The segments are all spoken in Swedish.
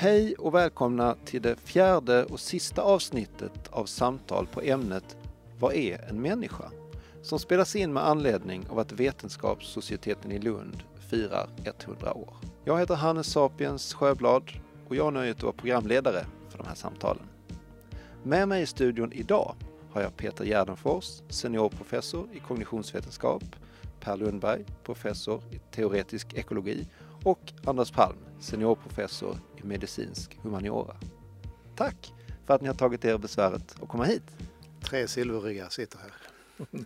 Hej och välkomna till det fjärde och sista avsnittet av samtal på ämnet Vad är en människa? Som spelas in med anledning av att Vetenskapssocieteten i Lund firar 100 år. Jag heter Hannes Sapiens Sjöblad och jag har nöjet att vara programledare för de här samtalen. Med mig i studion idag har jag Peter Gärdenfors, seniorprofessor i kognitionsvetenskap, Per Lundberg, professor i teoretisk ekologi och Anders Palm, seniorprofessor i medicinsk humaniora. Tack för att ni har tagit er besväret att komma hit. Tre silverriggar sitter här.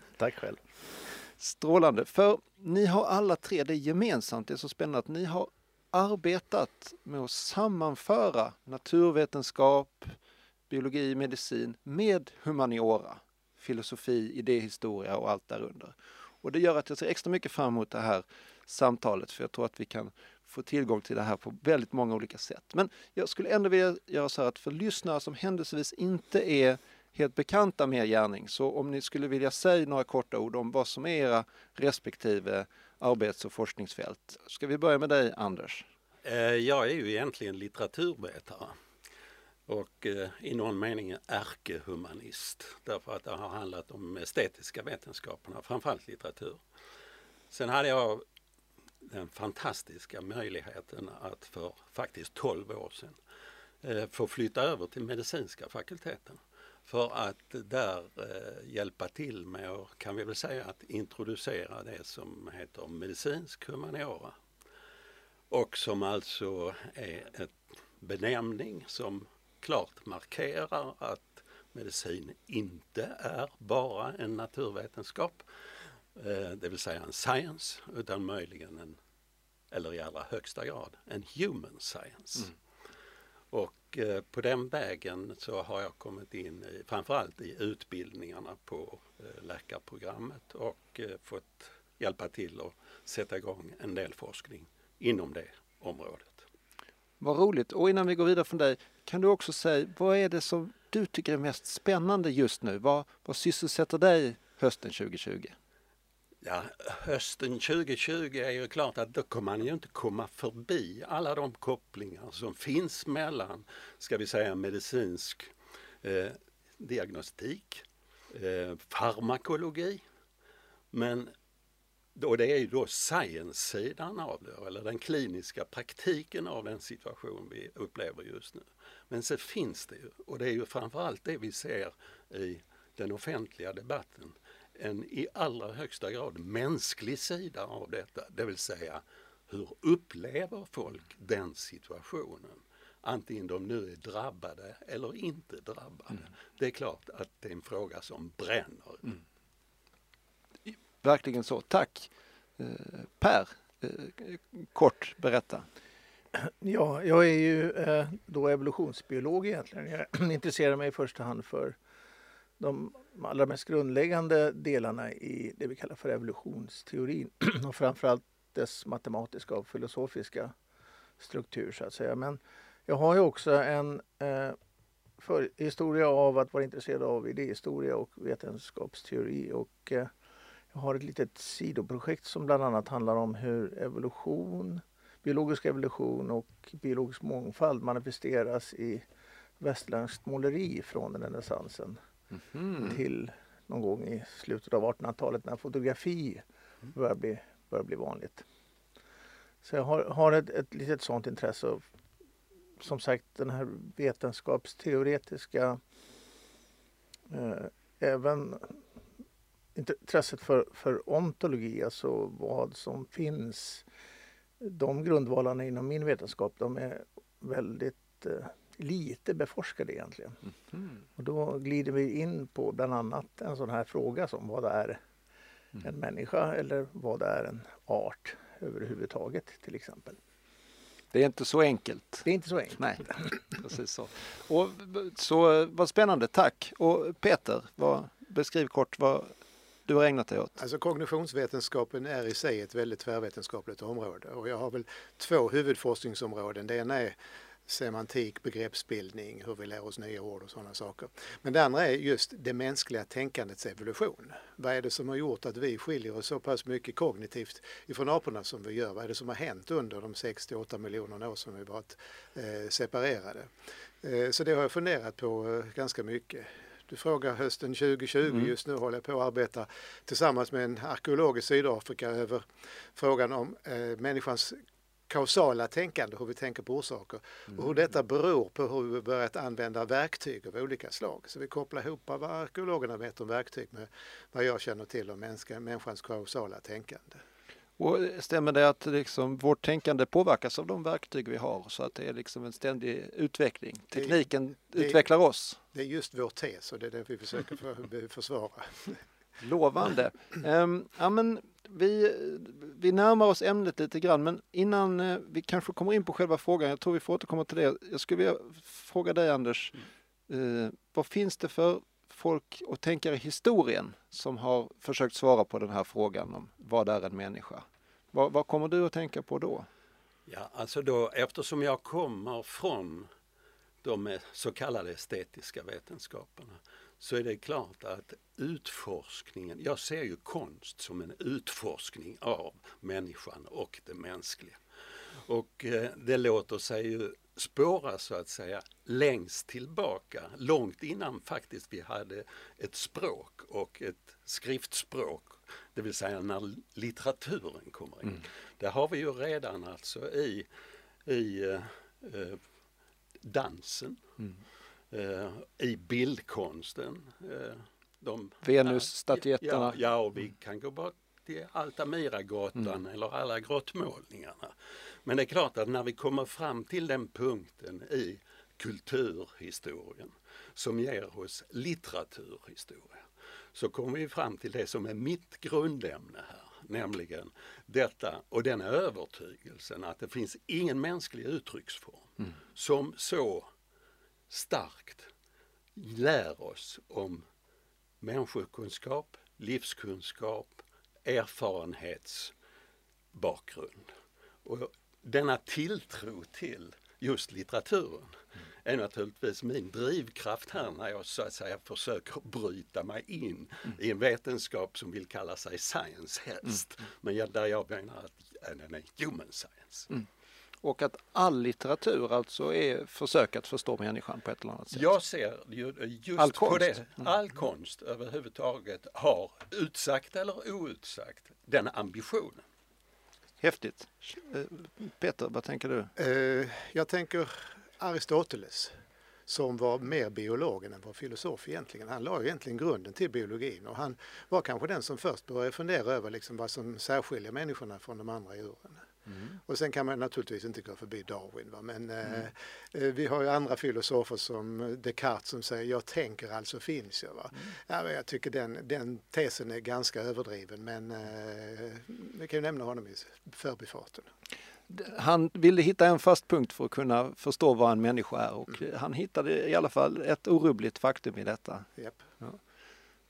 Tack själv. Strålande, för ni har alla tre det gemensamt, det är så spännande att ni har arbetat med att sammanföra naturvetenskap, biologi, medicin med humaniora, filosofi, idéhistoria och allt därunder. Och det gör att jag ser extra mycket fram emot det här samtalet för jag tror att vi kan få tillgång till det här på väldigt många olika sätt. Men jag skulle ändå vilja göra så här att för lyssnare som händelsevis inte är helt bekanta med er gärning, så om ni skulle vilja säga några korta ord om vad som är era respektive arbets och forskningsfält. Ska vi börja med dig Anders? Eh, jag är ju egentligen litteraturvetare och eh, i någon mening ärkehumanist därför att det har handlat om estetiska vetenskaperna, framförallt litteratur. Sen hade jag den fantastiska möjligheten att för faktiskt 12 år sedan eh, få flytta över till medicinska fakulteten för att där eh, hjälpa till med och kan vi väl säga att introducera det som heter medicinsk humaniora. Och som alltså är en benämning som klart markerar att medicin inte är bara en naturvetenskap, det vill säga en science, utan möjligen en, eller i allra högsta grad, en human science. Mm. Och eh, på den vägen så har jag kommit in i, framförallt i utbildningarna på eh, läkarprogrammet och fått hjälpa till att sätta igång en del forskning inom det området. Vad roligt. Och innan vi går vidare från dig, kan du också säga vad är det som du tycker är mest spännande just nu? Vad, vad sysselsätter dig hösten 2020? Ja, hösten 2020 är ju klart att då kommer man ju inte komma förbi alla de kopplingar som finns mellan, ska vi säga medicinsk eh, diagnostik, eh, farmakologi, men och det är ju då science-sidan av det, eller den kliniska praktiken av den situation vi upplever just nu. Men så finns det ju, och det är ju framförallt det vi ser i den offentliga debatten, en i allra högsta grad mänsklig sida av detta, det vill säga hur upplever folk den situationen? Antingen de nu är drabbade eller inte drabbade. Mm. Det är klart att det är en fråga som bränner. Mm. Verkligen så. Tack. Eh, per, eh, kort berätta. Ja, jag är ju eh, då evolutionsbiolog egentligen. Jag intresserar mig i första hand för de de allra mest grundläggande delarna i det vi kallar för evolutionsteorin och framförallt dess matematiska och filosofiska struktur så att säga. Men jag har ju också en eh, historia av att vara intresserad av idéhistoria och vetenskapsteori och eh, jag har ett litet sidoprojekt som bland annat handlar om hur evolution, biologisk evolution och biologisk mångfald manifesteras i västerländskt måleri från renässansen mm. till någon gång i slutet av 1800-talet när fotografi börjar bli, börjar bli vanligt. Så jag har, har ett, ett litet sånt intresse. Av, som sagt den här vetenskapsteoretiska eh, även intresset för, för ontologi, alltså vad som finns, de grundvalarna inom min vetenskap, de är väldigt eh, lite beforskade egentligen. Mm. Och då glider vi in på bland annat en sån här fråga som vad är mm. en människa eller vad är en art överhuvudtaget till exempel. Det är inte så enkelt. Det är inte så enkelt. Nej, precis så. Och, så vad spännande, tack. Och Peter, vad, beskriv kort vad du har ägnat dig åt? Alltså kognitionsvetenskapen är i sig ett väldigt tvärvetenskapligt område och jag har väl två huvudforskningsområden. Det ena är semantik, begreppsbildning, hur vi lär oss nya ord och sådana saker. Men det andra är just det mänskliga tänkandets evolution. Vad är det som har gjort att vi skiljer oss så pass mycket kognitivt ifrån aporna som vi gör? Vad är det som har hänt under de 68 miljoner år som vi varit eh, separerade? Eh, så det har jag funderat på eh, ganska mycket. Du frågar hösten 2020, mm. just nu håller jag på att arbeta tillsammans med en arkeolog i Sydafrika över frågan om eh, människans kausala tänkande, hur vi tänker på orsaker mm. och hur detta beror på hur vi börjat använda verktyg av olika slag. Så vi kopplar ihop vad arkeologerna vet om verktyg med vad jag känner till om människans kausala tänkande. Och stämmer det att liksom vårt tänkande påverkas av de verktyg vi har så att det är liksom en ständig utveckling? Tekniken det, det, utvecklar oss? Det är just vår tes och det är det vi försöker för, försvara. Lovande. Um, ja, men vi, vi närmar oss ämnet lite grann men innan uh, vi kanske kommer in på själva frågan, jag tror vi får återkomma till det. Jag skulle vilja fråga dig Anders, uh, vad finns det för folk och tänkare i historien som har försökt svara på den här frågan om vad är en människa? Vad, vad kommer du att tänka på då? Ja, alltså då eftersom jag kommer från de så kallade estetiska vetenskaperna så är det klart att utforskningen, jag ser ju konst som en utforskning av människan och det mänskliga. Och eh, det låter sig ju spåra så att säga längst tillbaka, långt innan faktiskt vi hade ett språk och ett skriftspråk, det vill säga när litteraturen kommer in. Mm. Där har vi ju redan alltså i, i eh, eh dansen, mm. Eh, i bildkonsten. Eh, Venus-statyetterna. Ja, ja, och vi kan gå bort till Altamira-grottan mm. eller alla grottmålningarna. Men det är klart att när vi kommer fram till den punkten i kulturhistorien som ger oss litteraturhistoria så kommer vi fram till det som är mitt grundämne här, nämligen detta och den övertygelsen att det finns ingen mänsklig uttrycksform mm. som så starkt lär oss om människokunskap, livskunskap, erfarenhetsbakgrund. Och denna tilltro till just litteraturen är naturligtvis min drivkraft här när jag så att säga försöker bryta mig in mm. i en vetenskap som vill kalla sig science helst. Mm. Men där jag menar att den är human science. Mm. Och att all litteratur alltså är försök att förstå människan på ett eller annat sätt. Jag ser ju just all på konst. det. Mm. All konst överhuvudtaget har utsagt eller outsagt den ambitionen. Häftigt. Eh, Peter, vad tänker du? Eh, jag tänker Aristoteles som var mer biolog än var filosof egentligen. Han la egentligen grunden till biologin och han var kanske den som först började fundera över liksom vad som särskiljer människorna från de andra djuren. Mm. Och sen kan man naturligtvis inte gå förbi Darwin. Va? Men mm. eh, vi har ju andra filosofer som Descartes som säger jag tänker alltså finns jag. Va? Mm. Ja, jag tycker den, den tesen är ganska överdriven men eh, vi kan ju nämna honom i förbifarten. Han ville hitta en fast punkt för att kunna förstå vad en människa är och mm. han hittade i alla fall ett orubbligt faktum i detta. Yep. Ja.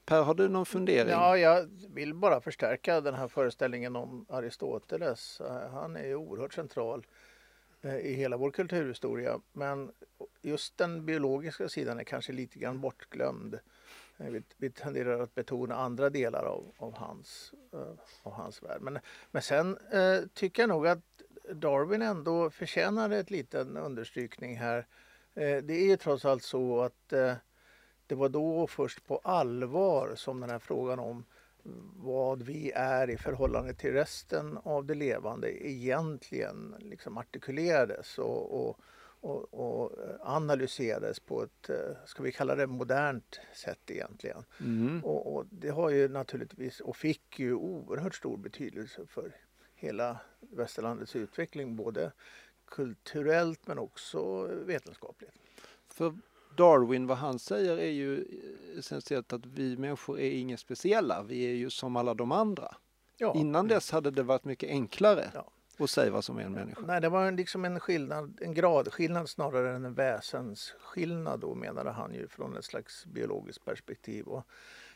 Per, har du någon fundering? Ja, jag vill bara förstärka den här föreställningen om Aristoteles. Eh, han är oerhört central eh, i hela vår kulturhistoria. Men just den biologiska sidan är kanske lite grann bortglömd. Eh, vi, vi tenderar att betona andra delar av, av, hans, av hans värld. Men, men sen eh, tycker jag nog att Darwin ändå förtjänar ett liten understrykning här. Eh, det är ju trots allt så att det var då först på allvar som den här frågan om vad vi är i förhållande till resten av det levande egentligen liksom artikulerades och, och, och, och analyserades på ett, eh, ska vi kalla det modernt sätt egentligen. Mm. Och, och, det har ju naturligtvis och fick ju oerhört stor betydelse för hela västerlandets utveckling både kulturellt men också vetenskapligt. För Darwin, vad han säger är ju essentiellt att vi människor är inga speciella. Vi är ju som alla de andra. Ja. Innan dess hade det varit mycket enklare ja. att säga vad som är en människa. Nej, det var liksom en skillnad, en gradskillnad snarare än en väsensskillnad då menade han ju från ett slags biologiskt perspektiv. Och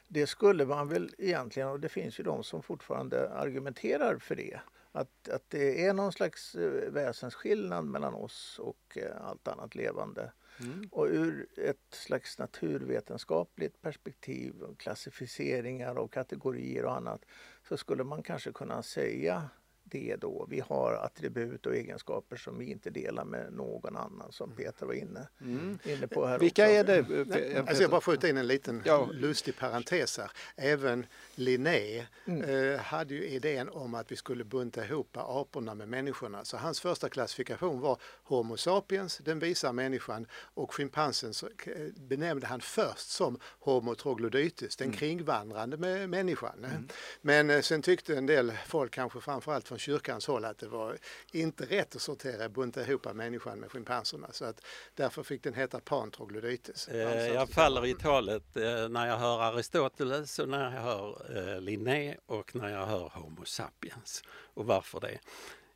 det skulle man väl egentligen, och det finns ju de som fortfarande argumenterar för det, att, att det är någon slags eh, väsensskillnad mellan oss och eh, allt annat levande. Mm. Och ur ett slags naturvetenskapligt perspektiv, och klassificeringar och kategorier och annat, så skulle man kanske kunna säga det då. Vi har attribut och egenskaper som vi inte delar med någon annan som mm. Peter var inne, mm. inne på här Vilka också. är det? Peter? Alltså jag bara skjuta in en liten ja. lustig parentes här. Även Linné mm. eh, hade ju idén om att vi skulle bunta ihop aporna med människorna. Så hans första klassifikation var Homo sapiens, den visar människan och schimpansen eh, benämnde han först som Homo troglodytes, den mm. kringvandrande med människan. Mm. Men eh, sen tyckte en del folk, kanske framförallt från kyrkans håll, att det var inte rätt att sortera, bunta ihop människan med schimpanserna. Så att därför fick den heta Pan troglodytes. Eh, jag faller i talet eh, när jag hör Aristoteles och när jag hör eh, Linné och när jag hör Homo sapiens. Och varför det?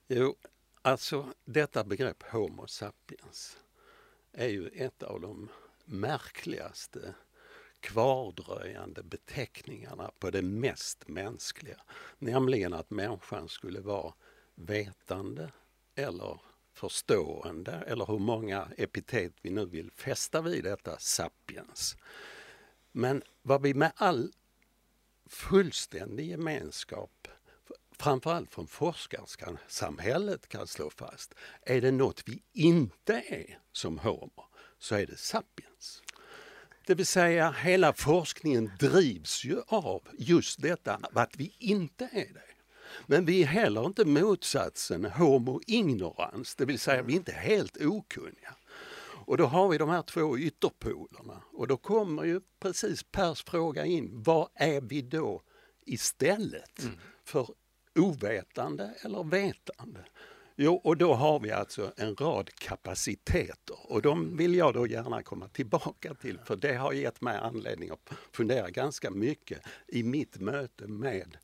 Jo, alltså detta begrepp Homo sapiens är ju ett av de märkligaste kvardröjande beteckningarna på det mest mänskliga. Nämligen att människan skulle vara vetande eller förstående eller hur många epitet vi nu vill fästa vid detta sapiens. Men vad vi med all fullständig gemenskap framförallt från forskarsamhället kan slå fast, är det något vi inte är som homo så är det sapiens. Det vill säga hela forskningen drivs ju av just detta att vi inte är det. Men vi är heller inte motsatsen homo ignorans, det vill säga vi är inte helt okunniga. Och då har vi de här två ytterpolerna och då kommer ju precis Pers fråga in, vad är vi då istället mm. för ovetande eller vetande? Jo, och då har vi alltså en rad kapaciteter och de vill jag då gärna komma tillbaka till för det har gett mig anledning att fundera ganska mycket i mitt möte med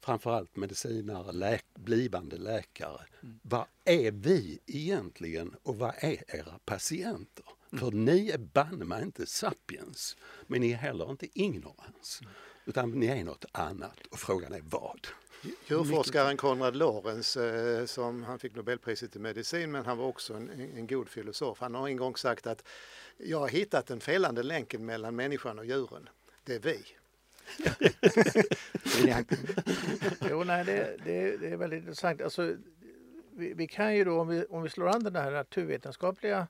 framförallt medicinare, läk blivande läkare. Mm. Vad är vi egentligen och vad är era patienter? Mm. För ni är banne mig inte sapiens, men ni är heller inte ignorans. Mm. Utan ni är något annat och frågan är vad? Djurforskaren Konrad Lorenz, eh, som han fick Nobelpriset i medicin, men han var också en, en god filosof. Han har en gång sagt att jag har hittat den felande länken mellan människan och djuren. Det är vi. jo, nej, det, det, det, är väldigt intressant. Alltså, vi, vi, kan ju då, om vi, om vi slår an den här naturvetenskapliga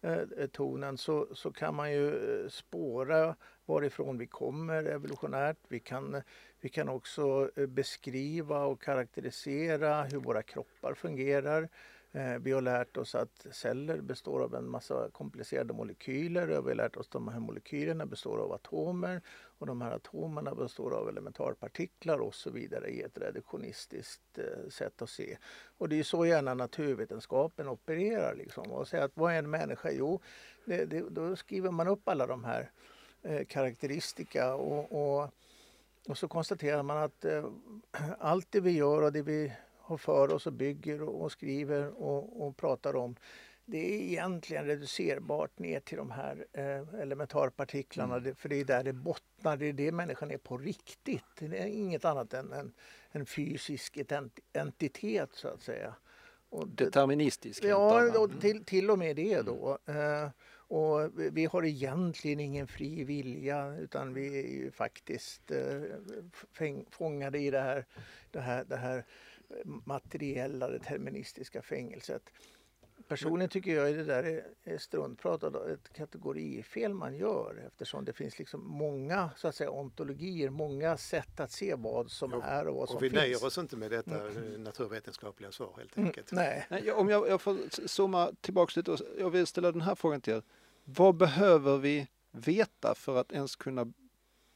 eh, tonen så, så kan man ju eh, spåra varifrån vi kommer evolutionärt. Vi kan, vi kan också eh, beskriva och karaktärisera hur våra kroppar fungerar. Eh, vi har lärt oss att celler består av en massa komplicerade molekyler. Vi har lärt oss att de här molekylerna består av atomer och de här atomerna består av elementarpartiklar och så vidare i ett reduktionistiskt eh, sätt att se. Och det är så gärna naturvetenskapen opererar. Liksom. Och säga att vad är en människa? Jo, det, det, då skriver man upp alla de här eh, karaktäristika och, och, och, så konstaterar man att eh, allt det vi gör och det vi har för oss och bygger och, och skriver och, och pratar om det är egentligen reducerbart ner till de här eh, elementarpartiklarna mm. för det är där det bottnar, det är det människan är på riktigt. Det är inget annat än en, en fysisk entitet så att säga. Och Deterministisk? Ja, och till, till och med det då. Mm. Och vi har egentligen ingen fri vilja utan vi är ju faktiskt eh, fångade i det här, det här, det här materiella deterministiska fängelset. Personligen tycker jag att det där är struntprat och ett kategorifel man gör eftersom det finns liksom många så att säga, ontologier, många sätt att se vad som och, är och vad som finns. Och vi nöjer oss inte med detta mm. naturvetenskapliga svar helt mm, enkelt. Mm, nej. nej. Om jag, jag får zooma tillbaks lite och jag vill ställa den här frågan till er. Vad behöver vi veta för att ens kunna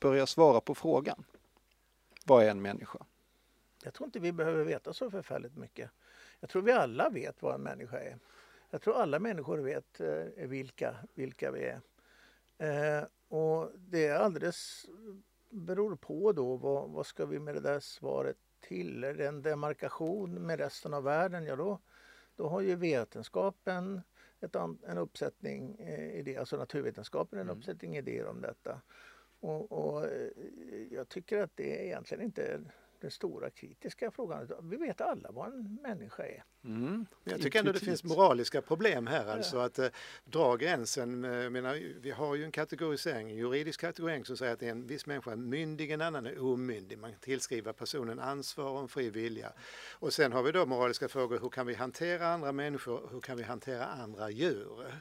börja svara på frågan? Vad är en människa? Jag tror inte vi behöver veta så förfärligt mycket. Jag tror vi alla vet vad en människa är. Jag tror alla människor vet eh, vilka, vilka vi är. Eh, och det är alldeles beror på då vad, vad ska vi med det där svaret till? Är det en demarkation med resten av världen? Ja då, då har ju vetenskapen ett, en uppsättning eh, idéer, alltså naturvetenskapen en mm. uppsättning idéer om detta. Och, och, eh, jag tycker att det egentligen inte den stora kritiska frågan. Vi vet alla vad en människa är. Mm. Jag tycker ändå det finns moraliska problem här. Alltså att eh, dra gränsen. Eh, menar, vi har ju en kategorisering, en juridisk kategorisering som säger att en viss människa är myndig, en annan är omyndig. Man tillskriver personen ansvar och en fri vilja. Och sen har vi då moraliska frågor. Hur kan vi hantera andra människor? Hur kan vi hantera andra djur?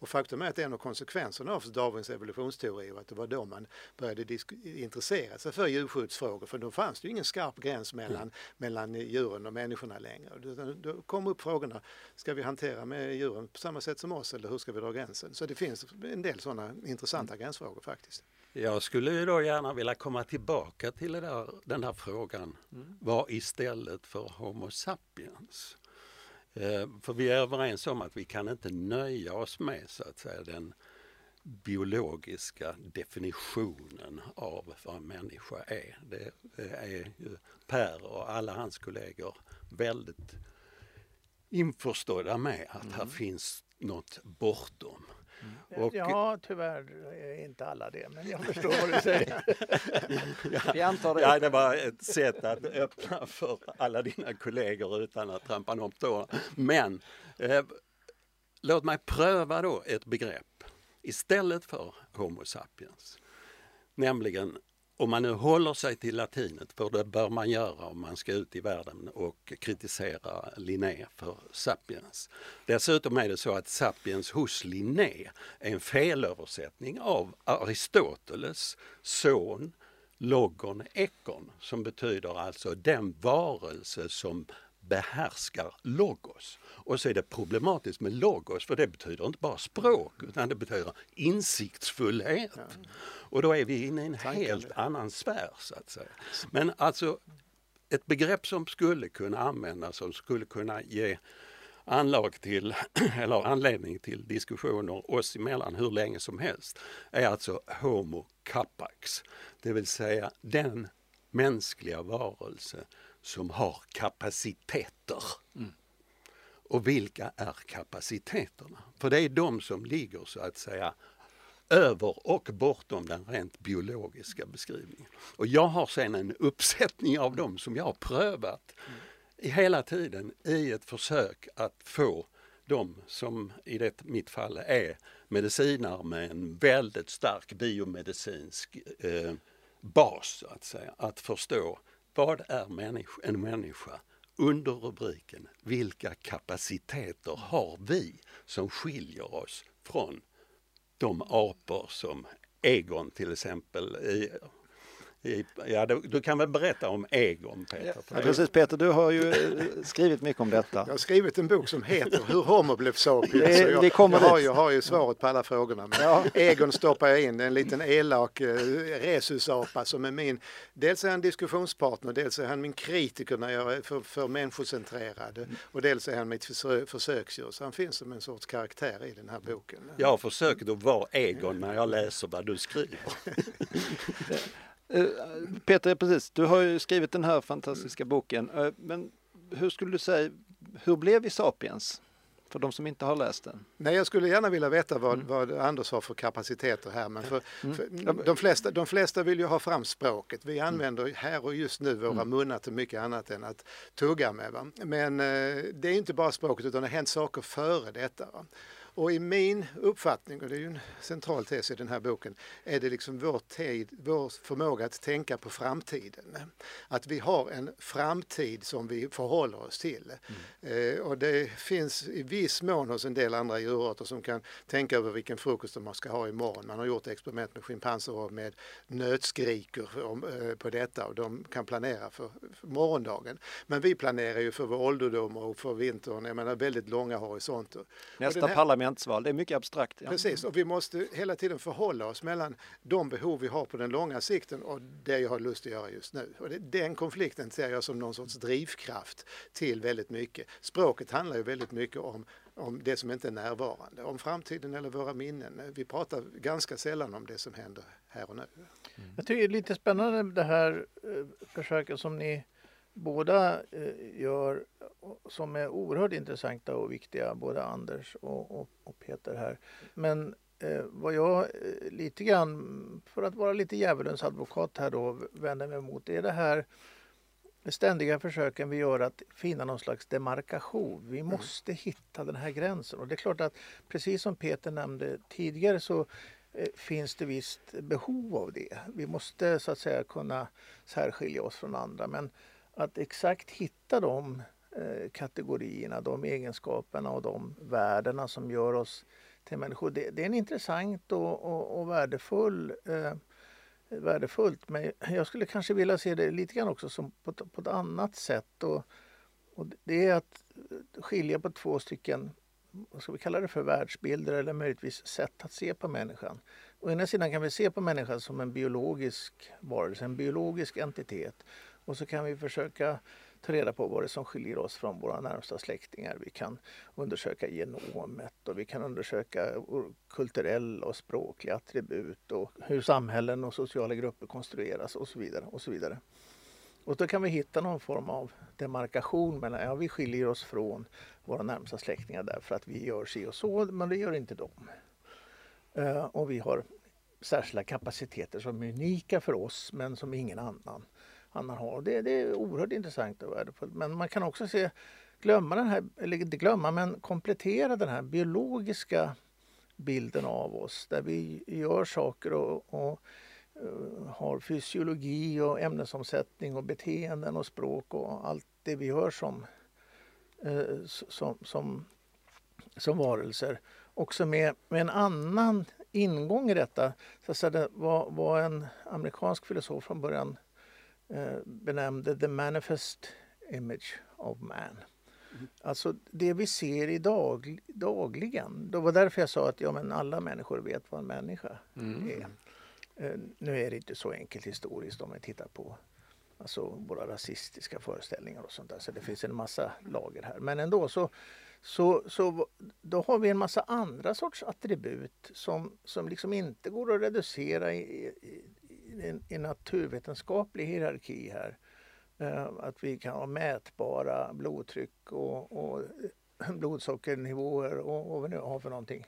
Och faktum är att en av konsekvenserna av Darwins evolutionsteori var att det var då man började intressera sig för djurskyddsfrågor. För då fanns det ju ingen skarp gräns mellan, mm. mellan djuren och människorna längre. Då, då kom upp frågorna, ska vi hantera med djuren på samma sätt som oss eller hur ska vi dra gränsen? Så det finns en del sådana intressanta mm. gränsfrågor faktiskt. Jag skulle ju då gärna vilja komma tillbaka till där, den här frågan. Mm. Vad istället för Homo sapiens? Eh, för vi är överens om att vi kan inte nöja oss med så att säga den biologiska definitionen av vad en människa är. Det är ju Per och alla hans kollegor väldigt införstådda med att mm. här finns något bortom. Mm. Och, ja, tyvärr är inte alla det, men jag förstår vad du säger. ja, antar det. Ja, det var ett sätt att öppna för alla dina kollegor utan att trampa någon på tårna. Men eh, låt mig pröva då ett begrepp istället för Homo sapiens. Nämligen om man nu håller sig till latinet, för det bör man göra om man ska ut i världen och kritisera Linné för sapiens. Dessutom är det så att sapiens hos Linné är en felöversättning av Aristoteles son logon ekon som betyder alltså den varelse som behärskar logos. Och så är det problematiskt med logos för det betyder inte bara språk utan det betyder insiktsfullhet. Och då är vi inne i en helt annan sfär så att säga. Men alltså ett begrepp som skulle kunna användas som skulle kunna ge anlag till, eller anledning till diskussioner oss emellan hur länge som helst är alltså Homo capax. Det vill säga den mänskliga varelse som har kapaciteter. Mm. Och vilka är kapaciteterna? För det är de som ligger så att säga över och bortom den rent biologiska beskrivningen. Och jag har sen en uppsättning av dem som jag har prövat mm. hela tiden i ett försök att få de som i det, mitt fall är medicinare med en väldigt stark biomedicinsk eh, bas, att säga, att förstå vad är människa, en människa? Under rubriken Vilka kapaciteter har vi som skiljer oss från de apor som Egon till exempel Ja, du, kan väl berätta om Egon, Peter? Ja, precis, Peter, du har ju eh, skrivit mycket om detta. Jag har skrivit en bok som heter Hur Homo blev sapiens. Det, jag, vi kommer jag, har, jag har ju svaret på alla frågorna. Men ja. Egon stoppar jag in, en liten elak uh, rhesusapa som är min... Dels är han diskussionspartner, dels är han min kritiker när jag är för, för människocentrerad och dels är han mitt försö, försöksdjur. Så han finns som en sorts karaktär i den här boken. Jag har försökt att vara Egon när jag läser vad du skriver. Eh, Peter, precis, du har ju skrivit den här fantastiska boken. Eh, men hur skulle du säga, hur blev vi Sapiens? För de som inte har läst den. Nej, jag skulle gärna vilja veta vad, mm. vad Anders har för kapaciteter här. Men för, mm. för de, flesta, de flesta vill ju ha fram språket. Vi mm. använder här och just nu våra mm. munnar till mycket annat än att tugga med. Va? Men eh, det är inte bara språket utan det har hänt saker före detta. Va? Och i min uppfattning, och det är ju en central tes i den här boken, är det liksom vår, tid, vår förmåga att tänka på framtiden. Att vi har en framtid som vi förhåller oss till. Mm. Eh, och det finns i viss mån hos en del andra djurarter som kan tänka över vilken frukost de ska ha imorgon. Man har gjort experiment med schimpanser och med nötskrikor eh, på detta och de kan planera för, för morgondagen. Men vi planerar ju för vår ålderdom och för vintern, jag menar väldigt långa horisonter. Nästa här parlamentsval. Det är mycket abstrakt. Ja. Precis, och vi måste hela tiden förhålla oss mellan de behov vi har på den långa sikten och det jag har lust att göra just nu. Och det, den konflikten ser jag som någon sorts drivkraft till väldigt mycket. Språket handlar ju väldigt mycket om om det som inte är närvarande, om framtiden eller våra minnen. Vi pratar ganska sällan om det som händer här och nu. Mm. Jag tycker det är lite spännande det här eh, försöket som ni båda eh, gör som är oerhört intressanta och viktiga, både Anders och, och, och Peter här. Men eh, vad jag eh, lite grann, för att vara lite djävulens advokat här då, vänder mig emot är det här ständiga försöken vi gör att finna någon slags demarkation. Vi mm. måste mm. hitta den här gränsen. Och det är klart att precis som Peter nämnde tidigare så eh, finns det visst behov av det. Vi måste så att säga kunna särskilja oss från andra. Men att exakt hitta de eh, kategorierna, de egenskaperna och de värdena som gör oss till människor. Det, det är en intressant och, och, och värdefull eh, värdefullt. Men jag skulle kanske vilja se det lite grann också som på, på ett annat sätt. Och, och det är att skilja på två stycken, vad ska vi kalla det för, världsbilder eller möjligtvis sätt att se på människan. Å ena sidan kan vi se på människan som en biologisk varelse, en biologisk entitet. Och så kan vi försöka ta reda på vad det är som skiljer oss från våra närmsta släktingar. Vi kan undersöka genomet och vi kan undersöka kulturella och språkliga attribut och hur samhällen och sociala grupper konstrueras och så vidare. Och så vidare. Och då kan vi hitta någon form av demarkation mellan, ja vi skiljer oss från våra närmsta släktingar därför att vi gör si och så, men det gör inte de. Eh, och vi har särskilda kapaciteter som är unika för oss men som ingen annan annan har. Det, det är oerhört intressant och värdefullt. Men man kan också se, glömma den här, eller inte glömma, men komplettera den här biologiska bilden av oss där vi gör saker och, och uh, har fysiologi och ämnesomsättning och beteenden och språk och allt det vi gör som, uh, som, som, som varelser. Också med, med en annan ingång i detta. Så att säga, vad, vad en amerikansk filosof från början benämnde The Manifest Image of Man. Mm. Alltså det vi ser idag, dagligen. Det var därför jag sa att ja, men alla människor vet vad en människa mm. är. Eh, nu är det inte så enkelt historiskt om vi tittar på alltså, våra rasistiska föreställningar och sånt där. Så det finns en massa lager här. Men ändå så, så, så då har vi en massa andra sorts attribut som, som liksom inte går att reducera i, i, en, en naturvetenskaplig hierarki här. Eh, att vi kan ha mätbara blodtryck och, och blodsockernivåer och, och vad vi nu har för någonting.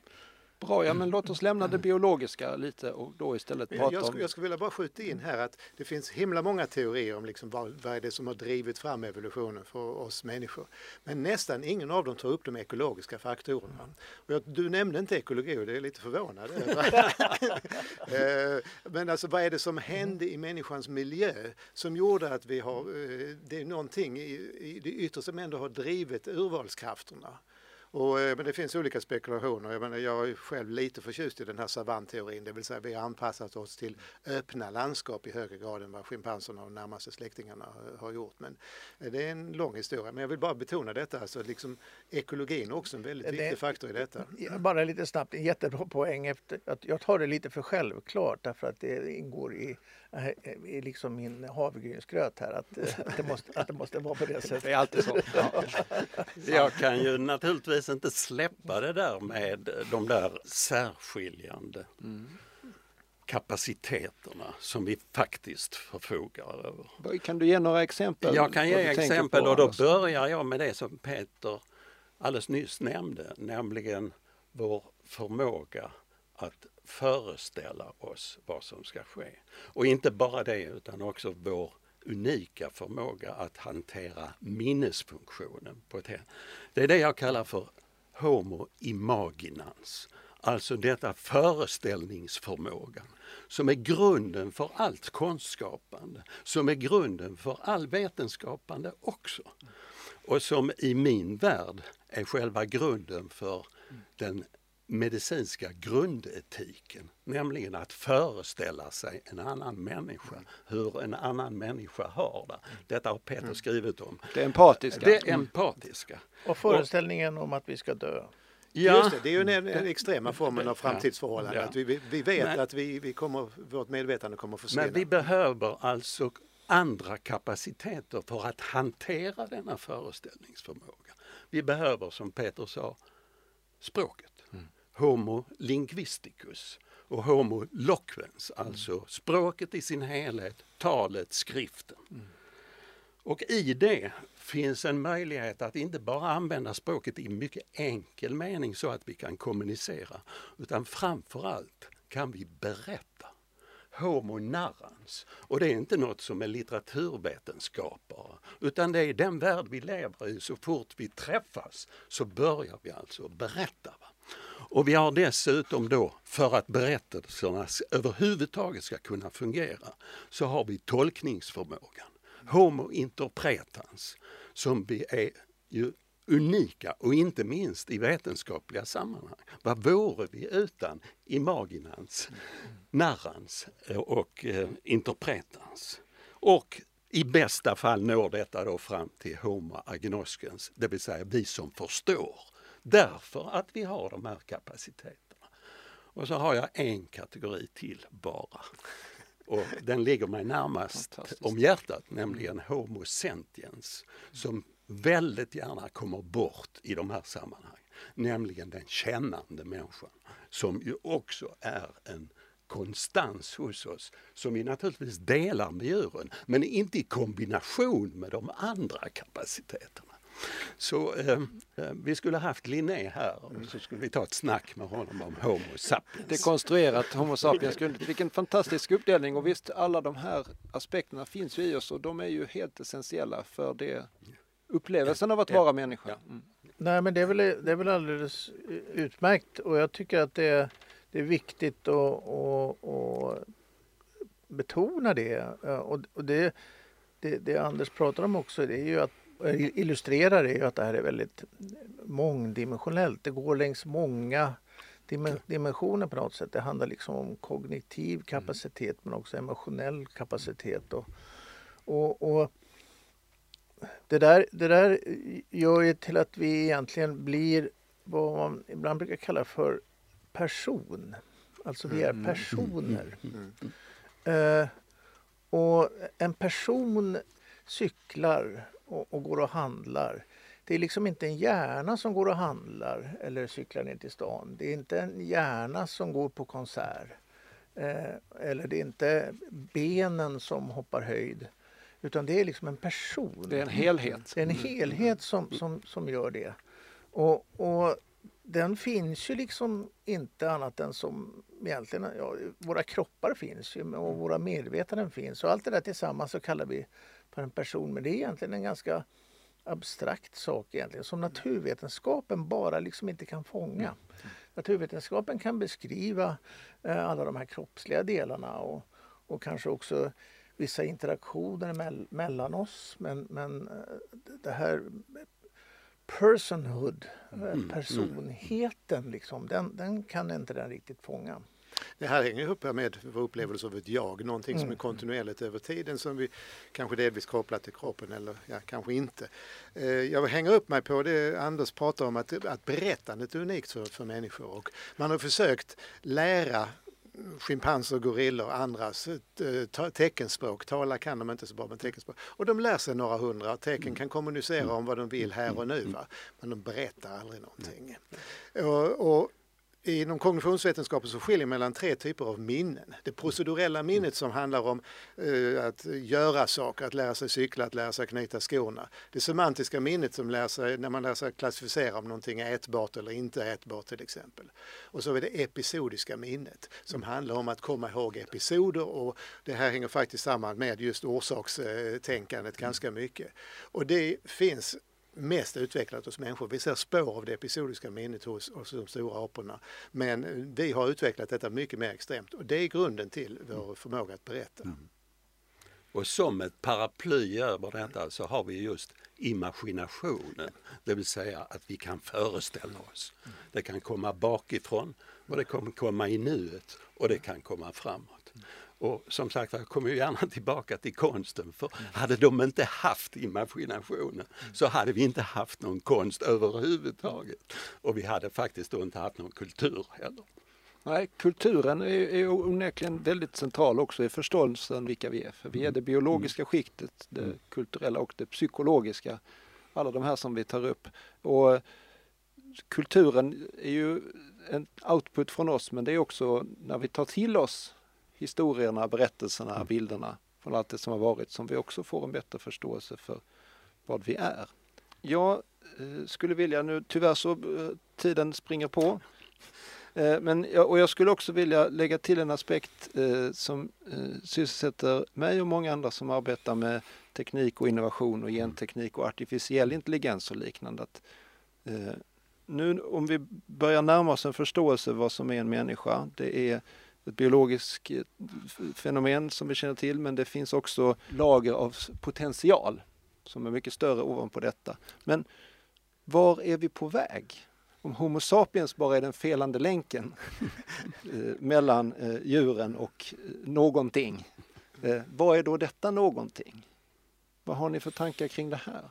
Bra, ja men låt oss lämna det biologiska lite och då istället prata jag, om... Jag skulle vilja bara skjuta in här att det finns himla många teorier om liksom vad, vad är det som har drivit fram evolutionen för oss människor. Men nästan ingen av dem tar upp de ekologiska faktorerna. Och jag, du nämnde inte ekologi och det är lite förvånad eh, Men alltså vad är det som hände i människans miljö som gjorde att vi har, eh, det är någonting i, i det yttre som ändå har drivit urvalskrafterna. Och, eh, men det finns olika spekulationer. Jag, menar, jag är själv lite förtjust i den här savantteorin, det vill säga vi har anpassat oss till öppna landskap i högre grad än vad schimpanserna och närmaste släktingarna har gjort. Men eh, det är en lång historia. Men jag vill bara betona detta, alltså liksom ekologin är också en väldigt det, viktig faktor i detta. Bara lite snabbt, en jättebra poäng. Efter, att jag tar det lite för självklart därför att det ingår i i liksom min havregrynsgröt här att, att, det måste, att det måste vara på det sättet. Det är alltid så. Ja. Jag kan ju naturligtvis inte släppa det där med de där särskiljande mm. kapaciteterna som vi faktiskt förfogar över. Kan du ge några exempel? Jag kan ge exempel och då börjar jag med det som Peter alldeles nyss nämnde, nämligen vår förmåga att föreställa oss vad som ska ske. Och inte bara det utan också vår unika förmåga att hantera minnesfunktionen. På ett helt. Det är det jag kallar för homo imaginans. Alltså detta föreställningsförmågan som är grunden för allt konstskapande, som är grunden för all vetenskapande också. Och som i min värld är själva grunden för den medicinska grundetiken, nämligen att föreställa sig en annan människa, hur en annan människa har det. Detta har Peter mm. skrivit om. Det empatiska. Det empatiska. Och föreställningen om att vi ska dö. Ja. Just det, det är ju den, den extrema formen av framtidsförhållande. Ja. Att vi, vi vet Men, att vi, vi kommer, vårt medvetande kommer att försvinna. Men vi behöver alltså andra kapaciteter för att hantera denna föreställningsförmåga. Vi behöver, som Peter sa, språket. Homo linguisticus och Homo loquens, mm. alltså språket i sin helhet, talet, skriften. Mm. Och i det finns en möjlighet att inte bara använda språket i mycket enkel mening så att vi kan kommunicera, utan framförallt kan vi berätta. Homo narrans. Och det är inte något som är litteraturvetenskap bara, utan det är den värld vi lever i. Så fort vi träffas så börjar vi alltså berätta. Och vi har dessutom då, för att berättelserna överhuvudtaget ska kunna fungera, så har vi tolkningsförmågan. Homo interpretans, som vi är ju unika och inte minst i vetenskapliga sammanhang. Vad vore vi utan imaginans, narrans och eh, interpretans? Och i bästa fall når detta då fram till homo agnoskens, det vill säga vi som förstår. Därför att vi har de här kapaciteterna. Och så har jag en kategori till bara. Och den ligger mig närmast om hjärtat, nämligen Homo sentiens, som väldigt gärna kommer bort i de här sammanhangen. Nämligen den kännande människan, som ju också är en konstans hos oss som vi naturligtvis delar med djuren, men inte i kombination med de andra kapaciteterna. Så eh, eh, vi skulle haft Linné här och så skulle vi ta ett snack med honom om Homo sapiens. Dekonstruerat Homo sapiens grundligt. Vilken fantastisk uppdelning och visst alla de här aspekterna finns ju i oss och de är ju helt essentiella för det upplevelsen av att vara människa. Mm. Nej men det är, väl, det är väl alldeles utmärkt och jag tycker att det, det är viktigt att, att, att betona det. Och, och det, det, det Anders pratar om också det är ju att illustrerar är ju att det här är väldigt mångdimensionellt. Det går längs många dimensioner på något sätt. Det handlar liksom om kognitiv mm. kapacitet men också emotionell kapacitet. Och, och, och det, där, det där gör ju till att vi egentligen blir vad man ibland brukar kalla för person. Alltså vi är mm. personer. Uh, och en person cyklar och, och, går och handlar. Det är liksom inte en hjärna som går och handlar eller cyklar ner till stan. Det är inte en hjärna som går på konsert. Eh, eller det är inte benen som hoppar höjd. Utan det är liksom en person. Det är en helhet. Det är en helhet som, som, som gör det. Och, och den finns ju liksom inte annat än som egentligen, ja, våra kroppar finns ju och våra medvetanden finns och allt det där tillsammans så kallar vi för en person. Men det är egentligen en ganska abstrakt sak egentligen som naturvetenskapen bara liksom inte kan fånga. Mm. Naturvetenskapen kan beskriva eh, alla de här kroppsliga delarna och, och kanske också vissa interaktioner me mellan oss. Men, men eh, det här personhood, mm. mm. personheten, liksom, den, den kan inte den riktigt fånga. Det här hänger ihop med vår upplevelse av ett jag, någonting som är mm. kontinuerligt över tiden som vi kanske delvis kopplar till kroppen eller ja, kanske inte. Eh, jag hänger upp mig på det Anders pratar om att, att berättandet är unikt för, för människor och man har försökt lära schimpanser, gorillor och andras eh, teckenspråk. Tala kan de inte så bra med teckenspråk. Och de lär sig några hundra tecken, kan kommunicera om vad de vill här och nu. Va? Men de berättar aldrig någonting. Och, och Inom kognitionsvetenskapen så skiljer mellan tre typer av minnen. Det procedurella minnet som handlar om uh, att göra saker, att lära sig cykla, att lära sig knyta skorna. Det semantiska minnet som lär sig när man lär sig klassificera om någonting är ätbart eller inte ätbart till exempel. Och så är det episodiska minnet som handlar om att komma ihåg episoder och det här hänger faktiskt samman med just orsakstänkandet ganska mycket. Och det finns mest utvecklat hos människor. Vi ser spår av det episodiska minnet hos, hos de stora aporna. Men vi har utvecklat detta mycket mer extremt och det är grunden till vår förmåga att berätta. Mm. Och som ett paraply över detta så har vi just imaginationen, det vill säga att vi kan föreställa oss. Det kan komma bakifrån och det kan komma i nuet och det kan komma framåt. Och som sagt jag kommer gärna tillbaka till konsten för hade de inte haft imaginationen så hade vi inte haft någon konst överhuvudtaget. Och vi hade faktiskt inte haft någon kultur heller. Nej, kulturen är, är onekligen väldigt central också i förståelsen vilka vi är. För vi är det biologiska skiktet, det kulturella och det psykologiska. Alla de här som vi tar upp. Och kulturen är ju en output från oss men det är också när vi tar till oss historierna, berättelserna, mm. bilderna från allt det som har varit som vi också får en bättre förståelse för vad vi är. Jag eh, skulle vilja nu, tyvärr så eh, tiden springer på. Eh, men, och jag skulle också vilja lägga till en aspekt eh, som sysselsätter mig och många andra som arbetar med teknik och innovation och genteknik och artificiell intelligens och liknande. Att, nu om vi börjar närma oss en förståelse vad som är en människa, det är ett biologiskt eh, fenomen som vi känner till men det finns också lager av potential som är mycket större ovanpå detta. Men var är vi på väg? Om Homo sapiens bara är den felande länken eh, mellan eh, djuren och någonting. Vad är då detta någonting? Vad har ni för tankar kring det här?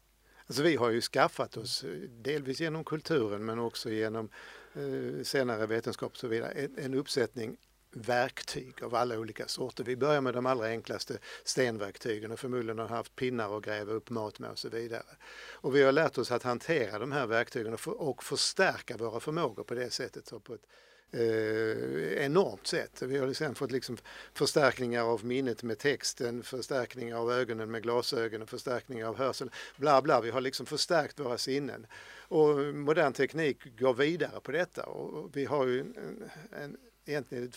Alltså vi har ju skaffat oss, delvis genom kulturen men också genom eh, senare vetenskap och så vidare, en, en uppsättning verktyg av alla olika sorter. Vi börjar med de allra enklaste stenverktygen och förmodligen har haft pinnar att gräva upp mat med och så vidare. Och vi har lärt oss att hantera de här verktygen och, för, och förstärka våra förmågor på det sättet. Och på ett, eh, enormt sätt. Vi har sen fått liksom förstärkningar av minnet med texten, förstärkningar av ögonen med glasögon, förstärkningar av hörseln, bla bla. Vi har liksom förstärkt våra sinnen. Och modern teknik går vidare på detta och vi har ju en, en, egentligen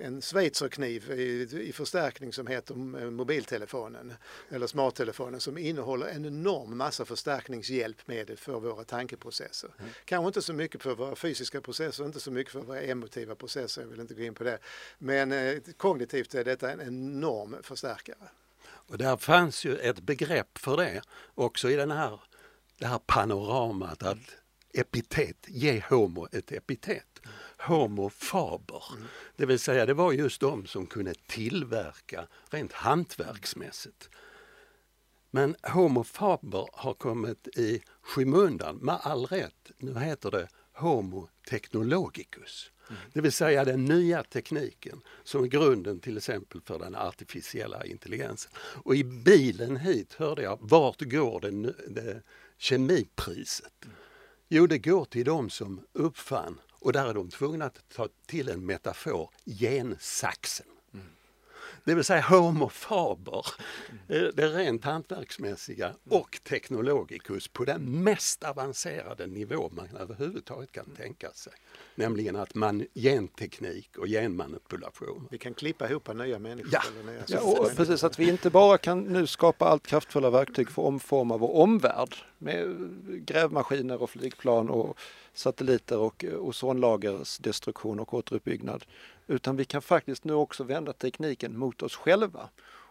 en schweizerkniv i, i förstärkning som heter mobiltelefonen eller smarttelefonen som innehåller en enorm massa förstärkningshjälpmedel för våra tankeprocesser. Mm. Kanske inte så mycket för våra fysiska processer, inte så mycket för våra emotiva processer, jag vill inte gå in på det. Men eh, kognitivt är detta en enorm förstärkare. Och där fanns ju ett begrepp för det också i den här, det här panoramat att epitet, ge homo ett epitet. Homo faber. Mm. Det vill säga det var just de som kunde tillverka rent hantverksmässigt. Men Homo faber har kommit i skymundan med all rätt. Nu heter det Homo technologicus. Mm. Det vill säga den nya tekniken som är grunden till exempel för den artificiella intelligensen. Och i bilen hit hörde jag, vart går det, det kemipriset? Mm. Jo, det går till de som uppfann och där är de tvungna att ta till en metafor, gensaxen. Det vill säga Homo faber, mm. det rent hantverksmässiga och teknologicus på den mest avancerade nivå man överhuvudtaget kan tänka sig. Nämligen att man genteknik och genmanipulation. Vi kan klippa ihop nya människor. Ja, nya ja och precis att vi inte bara kan nu skapa allt kraftfulla verktyg för att omforma vår omvärld med grävmaskiner och flygplan och satelliter och ozonlagers destruktion och återuppbyggnad. Utan vi kan faktiskt nu också vända tekniken mot oss själva.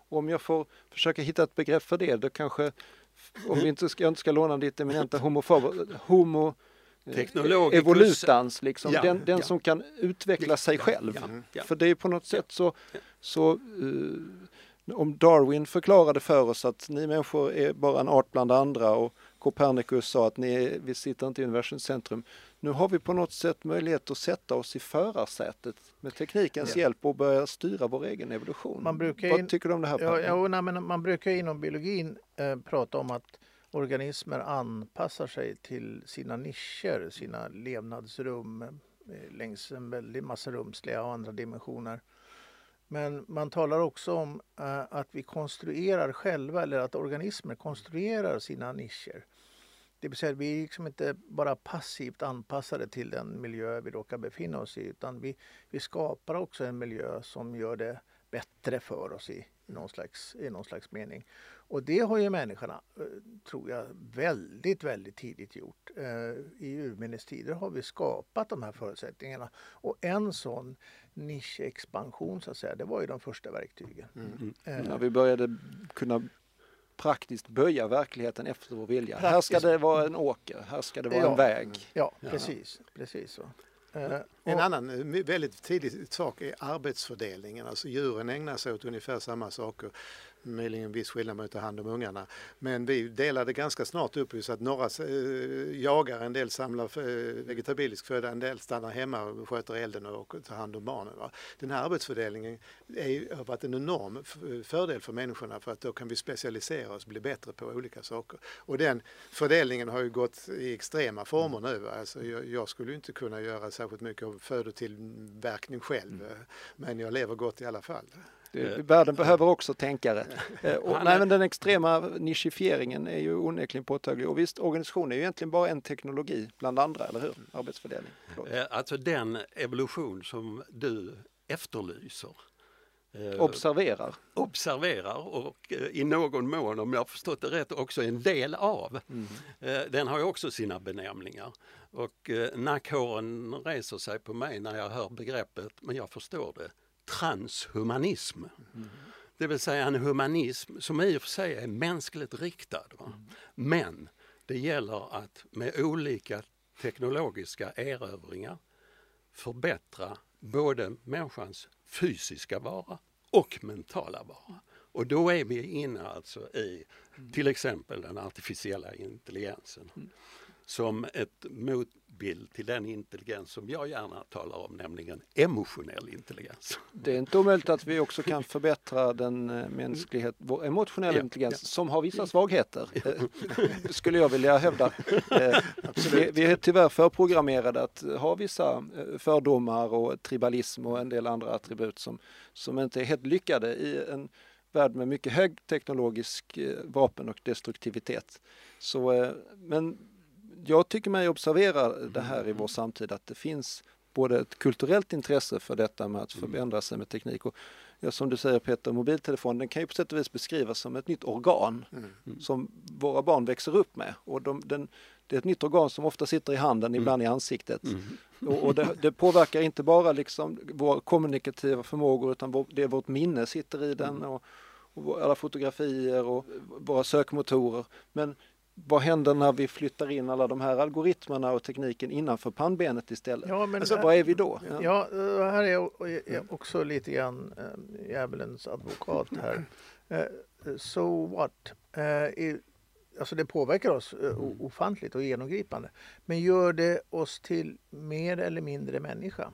Och om jag får försöka hitta ett begrepp för det, då kanske, om vi inte ska, jag inte ska låna ditt eminenta homofob, homo Teknologicus. evolutans, liksom. Ja, den, den ja. som kan utveckla sig själv. Ja, För det är på något sätt så, så uh, om Darwin förklarade för oss att ni människor är bara en art bland andra och Copernicus sa att ni, vi sitter inte i universums centrum. Nu har vi på något sätt möjlighet att sätta oss i förarsätet med teknikens ja. hjälp och börja styra vår egen evolution. Man brukar Vad in, tycker du om det här? Ja, ja, nej, men man brukar inom biologin eh, prata om att organismer anpassar sig till sina nischer, sina levnadsrum eh, längs en väldig massa rumsliga och andra dimensioner. Men man talar också om uh, att vi konstruerar själva eller att organismer konstruerar sina nischer. Det vill säga att vi är liksom inte bara passivt anpassade till den miljö vi råkar befinna oss i utan vi, vi skapar också en miljö som gör det bättre för oss i, någon, slags, i någon slags mening. Och det har ju människorna, eh, tror jag, väldigt, väldigt tidigt gjort. Eh, I urminnes tider har vi skapat de här förutsättningarna. Och en sån nischexpansion, så att säga, det var ju de första verktygen. Mm. Mm. Ja, vi började kunna praktiskt böja verkligheten efter vår vilja. Praktiskt. Här ska det vara en åker, här ska det vara ja. en väg. Ja, precis. precis så. Uh, en annan eh, väldigt tidig sak är arbetsfördelningen. Alltså djuren ägnar sig åt ungefär samma saker möjligen en viss skillnad med att ta hand om ungarna. Men vi delade ganska snart upp så att några äh, jagar, en del samlar äh, vegetabilisk föda, en del stannar hemma och sköter elden och tar hand om barnen. Den här arbetsfördelningen är, har varit en enorm fördel för människorna för att då kan vi specialisera oss bli bättre på olika saker. Och den fördelningen har ju gått i extrema former nu. Alltså jag, jag skulle inte kunna göra särskilt mycket av födotillverkning själv, mm. men jag lever gott i alla fall. Det, världen behöver också tänkare. Eh, och, nej, men den extrema nischifieringen är ju onekligen påtaglig. Och visst, organisation är ju egentligen bara en teknologi bland andra, eller hur? Arbetsfördelning. Förlåt. Alltså den evolution som du efterlyser Eh, observerar. Observerar och eh, i någon mån, om jag har förstått det rätt, också en del av. Mm. Eh, den har ju också sina benämningar. Och nackhåren reser sig på mig när jag hör begreppet, men jag förstår det, transhumanism. Mm. Det vill säga en humanism som i och för sig är mänskligt riktad. Mm. Men det gäller att med olika teknologiska erövringar förbättra både människans fysiska vara och mentala vara. Och då är vi inne alltså i till exempel den artificiella intelligensen som ett motbild till den intelligens som jag gärna talar om, nämligen emotionell intelligens. Det är inte omöjligt att vi också kan förbättra den eh, mänsklighet, vår emotionella ja, intelligens ja. som har vissa svagheter, eh, skulle jag vilja hävda. Eh, vi, vi är tyvärr förprogrammerade att ha vissa fördomar och tribalism och en del andra attribut som, som inte är helt lyckade i en värld med mycket högteknologisk vapen och destruktivitet. Så, men jag tycker mig observera det här i vår samtid att det finns både ett kulturellt intresse för detta med att mm. förändra sig med teknik och ja, som du säger Peter, mobiltelefonen den kan ju på sätt och vis beskrivas som ett nytt organ mm. som våra barn växer upp med. Och de, den, det är ett nytt organ som ofta sitter i handen, mm. ibland i ansiktet. Mm. Och, och det, det, påverkar inte bara liksom våra kommunikativa förmågor utan vår, det är vårt minne sitter i den mm. och, och alla fotografier och våra sökmotorer. Men vad händer när vi flyttar in alla de här algoritmerna och tekniken innanför pannbenet istället? Ja, men alltså, här, vad är vi då? Ja, ja här är jag också lite grann äh, djävulens advokat här. Uh, so what? Uh, alltså det påverkar oss uh, ofantligt och genomgripande. Men gör det oss till mer eller mindre människa?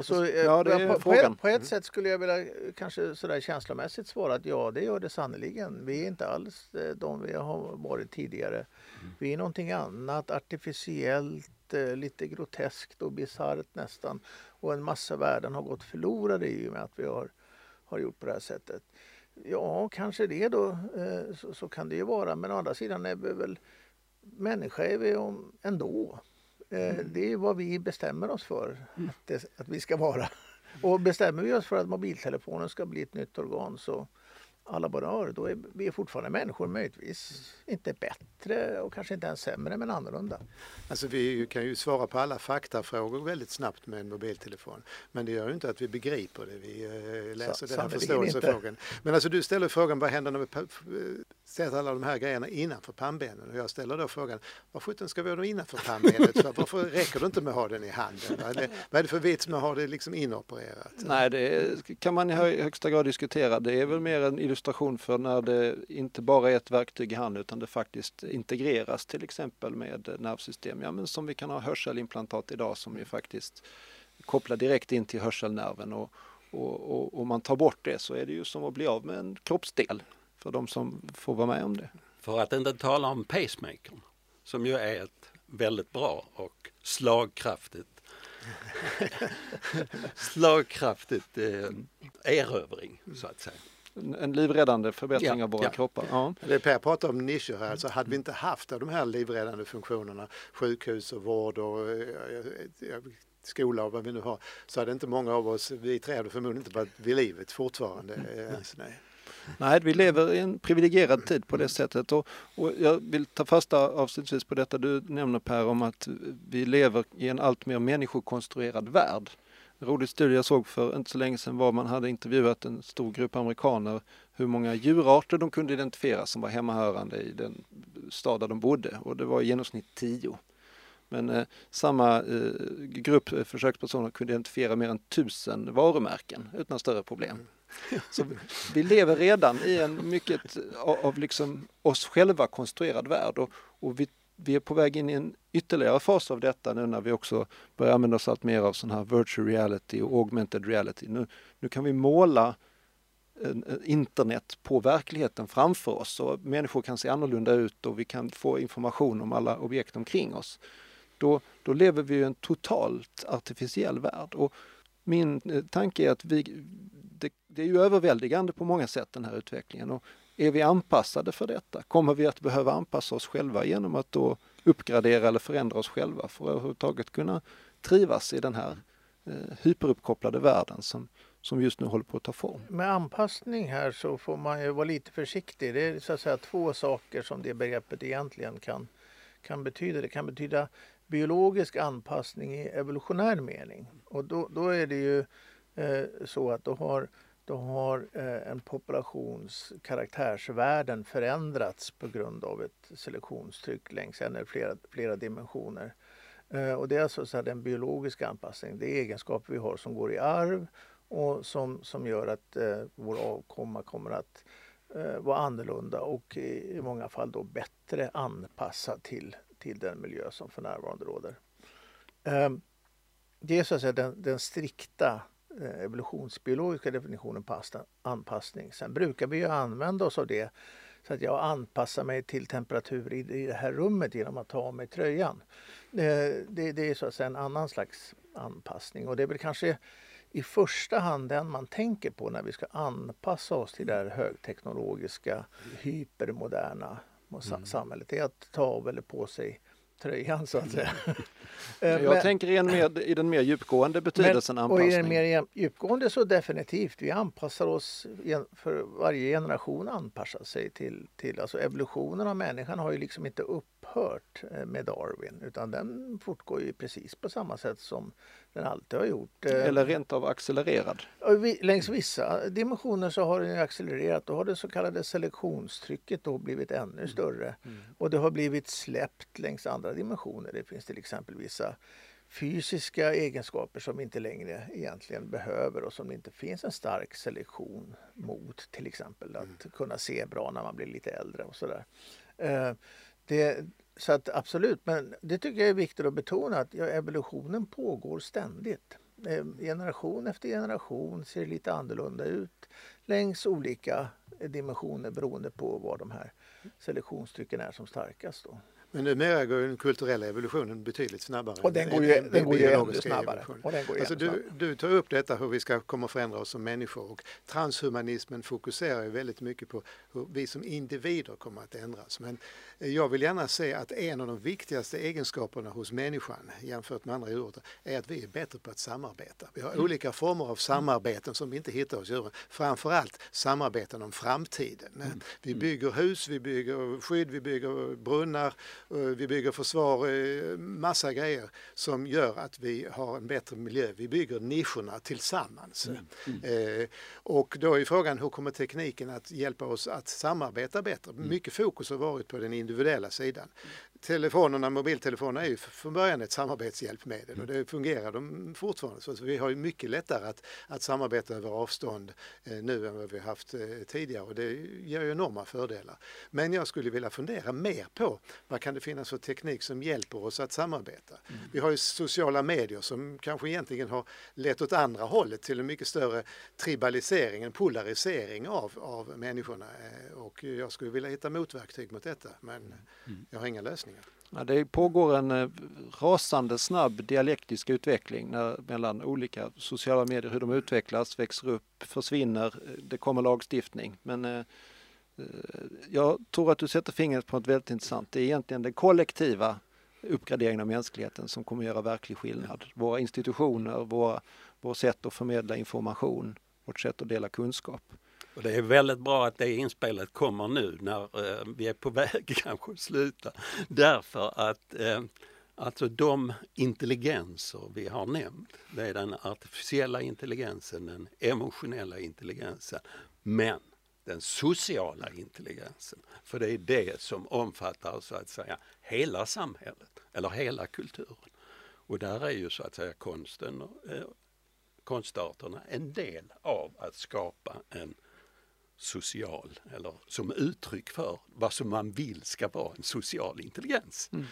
Så, eh, ja, det är på, frågan. På ett, mm. sätt skulle jag vilja eh, kanske sådär känslomässigt svara att ja, det gör det sannerligen. Vi är inte alls eh, de vi har varit tidigare. Mm. Vi är någonting annat, artificiellt, lite groteskt och bisarrt nästan. Och en massa värden har gått förlorade i och med att vi har, har gjort på det här sättet. Ja, kanske det då, så, så kan det ju vara. Men å andra sidan är vi väl människa är vi ändå. Eh, mm. Det är vad vi bestämmer oss för mm. att, det, att vi ska vara. Och bestämmer vi oss för att mobiltelefonen ska bli ett nytt organ så alla bara då är vi fortfarande människor, möjligtvis inte bättre och kanske inte ens sämre men annorlunda. Alltså vi kan ju svara på alla faktafrågor väldigt snabbt med en mobiltelefon. Men det gör ju inte att vi begriper det. Vi eh, läser Så, den här förståelsefrågan. Men alltså du ställer frågan vad händer när vi sätter alla de här grejerna innanför pannbenen? Och jag ställer då frågan vad sjutton ska vi ha dem innanför pannbenet? För? Varför räcker det inte med att ha den i handen? Vad är det, vad är det för vits med att ha det liksom inopererat? Nej, det kan man i högsta grad diskutera. Det är väl mer en illustration för när det inte bara är ett verktyg i handen utan det faktiskt integreras till exempel med nervsystem. Ja, men som vi kan ha hörselimplantat idag som ju faktiskt kopplar direkt in till hörselnerven och, och, och, man tar bort det så är det ju som att bli av med en kroppsdel för de som får vara med om det. För att inte tala om pacemakern som ju är ett väldigt bra och slagkraftigt slagkraftigt eh, erövring så att säga en livräddande förbättring ja, av våra ja. kroppar. Ja. Det Per pratar om nischer här, alltså hade vi inte haft de här livräddande funktionerna, sjukhus och vård och skola och vad vi nu har, så hade inte många av oss, vi tre hade förmodligen inte varit vid livet fortfarande. Mm. nej. Nej, vi lever i en privilegierad tid på det sättet och, och jag vill ta fasta avslutningsvis på detta du nämner Per om att vi lever i en allt mer människokonstruerad värld. Rolig studie jag såg för inte så länge sedan var man hade intervjuat en stor grupp amerikaner hur många djurarter de kunde identifiera som var hemmahörande i den stad där de bodde och det var i genomsnitt tio. Men eh, samma eh, grupp eh, försökspersoner kunde identifiera mer än tusen varumärken utan större problem. Så vi lever redan i en mycket av, av liksom oss själva konstruerad värld och, och vi vi är på väg in i en ytterligare fas av detta nu när vi också börjar använda oss allt mer av sån här virtual reality och augmented reality. Nu, nu kan vi måla eh, internet på verkligheten framför oss och människor kan se annorlunda ut och vi kan få information om alla objekt omkring oss. Då, då lever vi i en totalt artificiell värld och min eh, tanke är att vi, det, det är ju överväldigande på många sätt den här utvecklingen. Och är vi anpassade för detta? Kommer vi att behöva anpassa oss själva genom att då uppgradera eller förändra oss själva för att överhuvudtaget kunna trivas i den här eh, hyperuppkopplade världen som, som just nu håller på att ta form. Med anpassning här så får man ju vara lite försiktig. Det är så att säga två saker som det begreppet egentligen kan, kan betyda. Det kan betyda biologisk anpassning i evolutionär mening. Och då, då är det ju eh, så att då har, då har eh, en populations karaktärsvärden förändrats på grund av ett selektionstryck längs en eller flera, flera dimensioner. Eh, och det är alltså så den biologiska anpassningen. Det är egenskaper vi har som går i arv och som, som gör att eh, vår avkomma kommer att eh, vara annorlunda och i, i många fall då bättre anpassad till, till den miljö som för närvarande råder. Eh, det är så att säga den, den strikta evolutionsbiologiska definitionen på anpassning. Sen brukar vi ju använda oss av det så att jag anpassar mig till temperatur i, i det här rummet genom att ta av mig tröjan. Eh, det, det är så att säga en annan slags anpassning och det är väl kanske i första hand den man tänker på när vi ska anpassa oss till det här högteknologiska, hypermoderna mm. samhället. Det är att ta av eller på sig tröjan så att säga. Eh, jag men, tänker i, mer, i den mer djupgående betydelsen men, anpassning. Och i den mer djupgående så definitivt. Vi anpassar oss för varje generation anpassar sig till, till alltså evolutionen av människan har ju liksom inte upphört eh, med Darwin utan den fortgår ju precis på samma sätt som den alltid har gjort. Eh, Eller rent av accelererad? Längs vissa dimensioner så har den accelererat. Då har det så kallade selektionstrycket då blivit ännu mm. större. Mm. Och det har blivit släppt längs andra dimensioner. Det finns till exempel vissa fysiska egenskaper som vi inte längre egentligen behöver och som det inte finns en stark selektion mot. Till exempel att mm. kunna se bra när man blir lite äldre och sådär. Det, så att absolut, men det tycker jag är viktigt att betona att ja, evolutionen pågår ständigt. Ehm, generation efter generation ser lite annorlunda ut längs olika dimensioner beroende på var de här selektionstrycken är som starkast. Då. Men numera går den kulturella evolutionen betydligt snabbare. Och den går ju, än, den går ju ännu snabbare. Och den går alltså du, du tar upp detta hur vi ska komma och förändra oss som människor och transhumanismen fokuserar ju väldigt mycket på hur vi som individer kommer att ändras. Men jag vill gärna se att en av de viktigaste egenskaperna hos människan jämfört med andra djur är att vi är bättre på att samarbeta. Vi har mm. olika former av samarbeten som vi inte hittar hos djuren. Framförallt samarbeten om framtiden. Mm. Vi mm. bygger hus, vi bygger skydd, vi bygger brunnar, vi bygger försvar, eh, massa grejer som gör att vi har en bättre miljö. Vi bygger nischerna tillsammans. Mm. Mm. Eh, och då är frågan hur kommer tekniken att hjälpa oss att samarbeta bättre? Mycket fokus har varit på den individuella sidan telefonerna, mobiltelefonerna är ju från början ett samarbetshjälpmedel och det fungerar de fortfarande. Så vi har ju mycket lättare att, att samarbeta över avstånd eh, nu än vad vi haft eh, tidigare och det ger ju enorma fördelar. Men jag skulle vilja fundera mer på vad kan det finnas för teknik som hjälper oss att samarbeta? Mm. Vi har ju sociala medier som kanske egentligen har lett åt andra hållet till en mycket större tribalisering, en polarisering av, av människorna eh, och jag skulle vilja hitta motverktyg mot detta men mm. jag har inga lösningar det pågår en eh, rasande snabb dialektisk utveckling när, mellan olika sociala medier, hur de utvecklas, växer upp, försvinner, det kommer lagstiftning. Men eh, eh, jag tror att du sätter fingret på något väldigt intressant. Det är egentligen den kollektiva uppgraderingen av mänskligheten som kommer göra verklig skillnad. Våra institutioner, våra, vårt sätt att förmedla information, vårt sätt att dela kunskap. Och det är väldigt bra att det inspelet kommer nu när eh, vi är på väg kanske att sluta. Därför att eh, alltså de intelligenser vi har nämnt, det är den artificiella intelligensen, den emotionella intelligensen, men den sociala intelligensen. För det är det som omfattar så att säga hela samhället eller hela kulturen. Och där är ju så att säga konsten och eh, konstarterna en del av att skapa en social eller som uttryck för vad som man vill ska vara en social intelligens. Mm.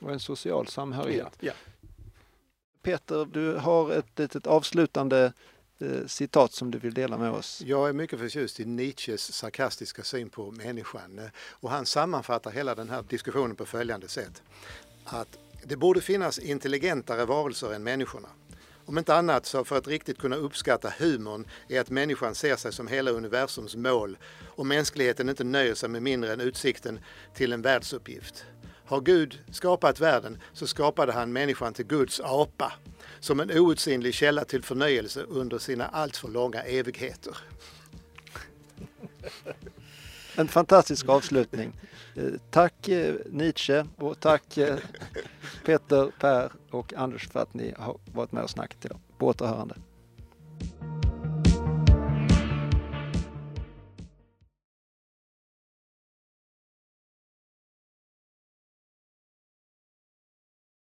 Och en social samhörighet. Ja, ja. Peter, du har ett litet avslutande eh, citat som du vill dela med oss. Jag är mycket förtjust i Nietzsches sarkastiska syn på människan eh, och han sammanfattar hela den här diskussionen på följande sätt. Att det borde finnas intelligentare varelser än människorna om inte annat så för att riktigt kunna uppskatta humorn är att människan ser sig som hela universums mål och mänskligheten inte nöjer sig med mindre än utsikten till en världsuppgift. Har Gud skapat världen så skapade han människan till Guds apa som en outsinlig källa till förnöjelse under sina alltför långa evigheter. En fantastisk avslutning. Eh, tack eh, Nietzsche och tack eh, Peter, Per och Anders för att ni har varit med och snackat idag. På återhörande.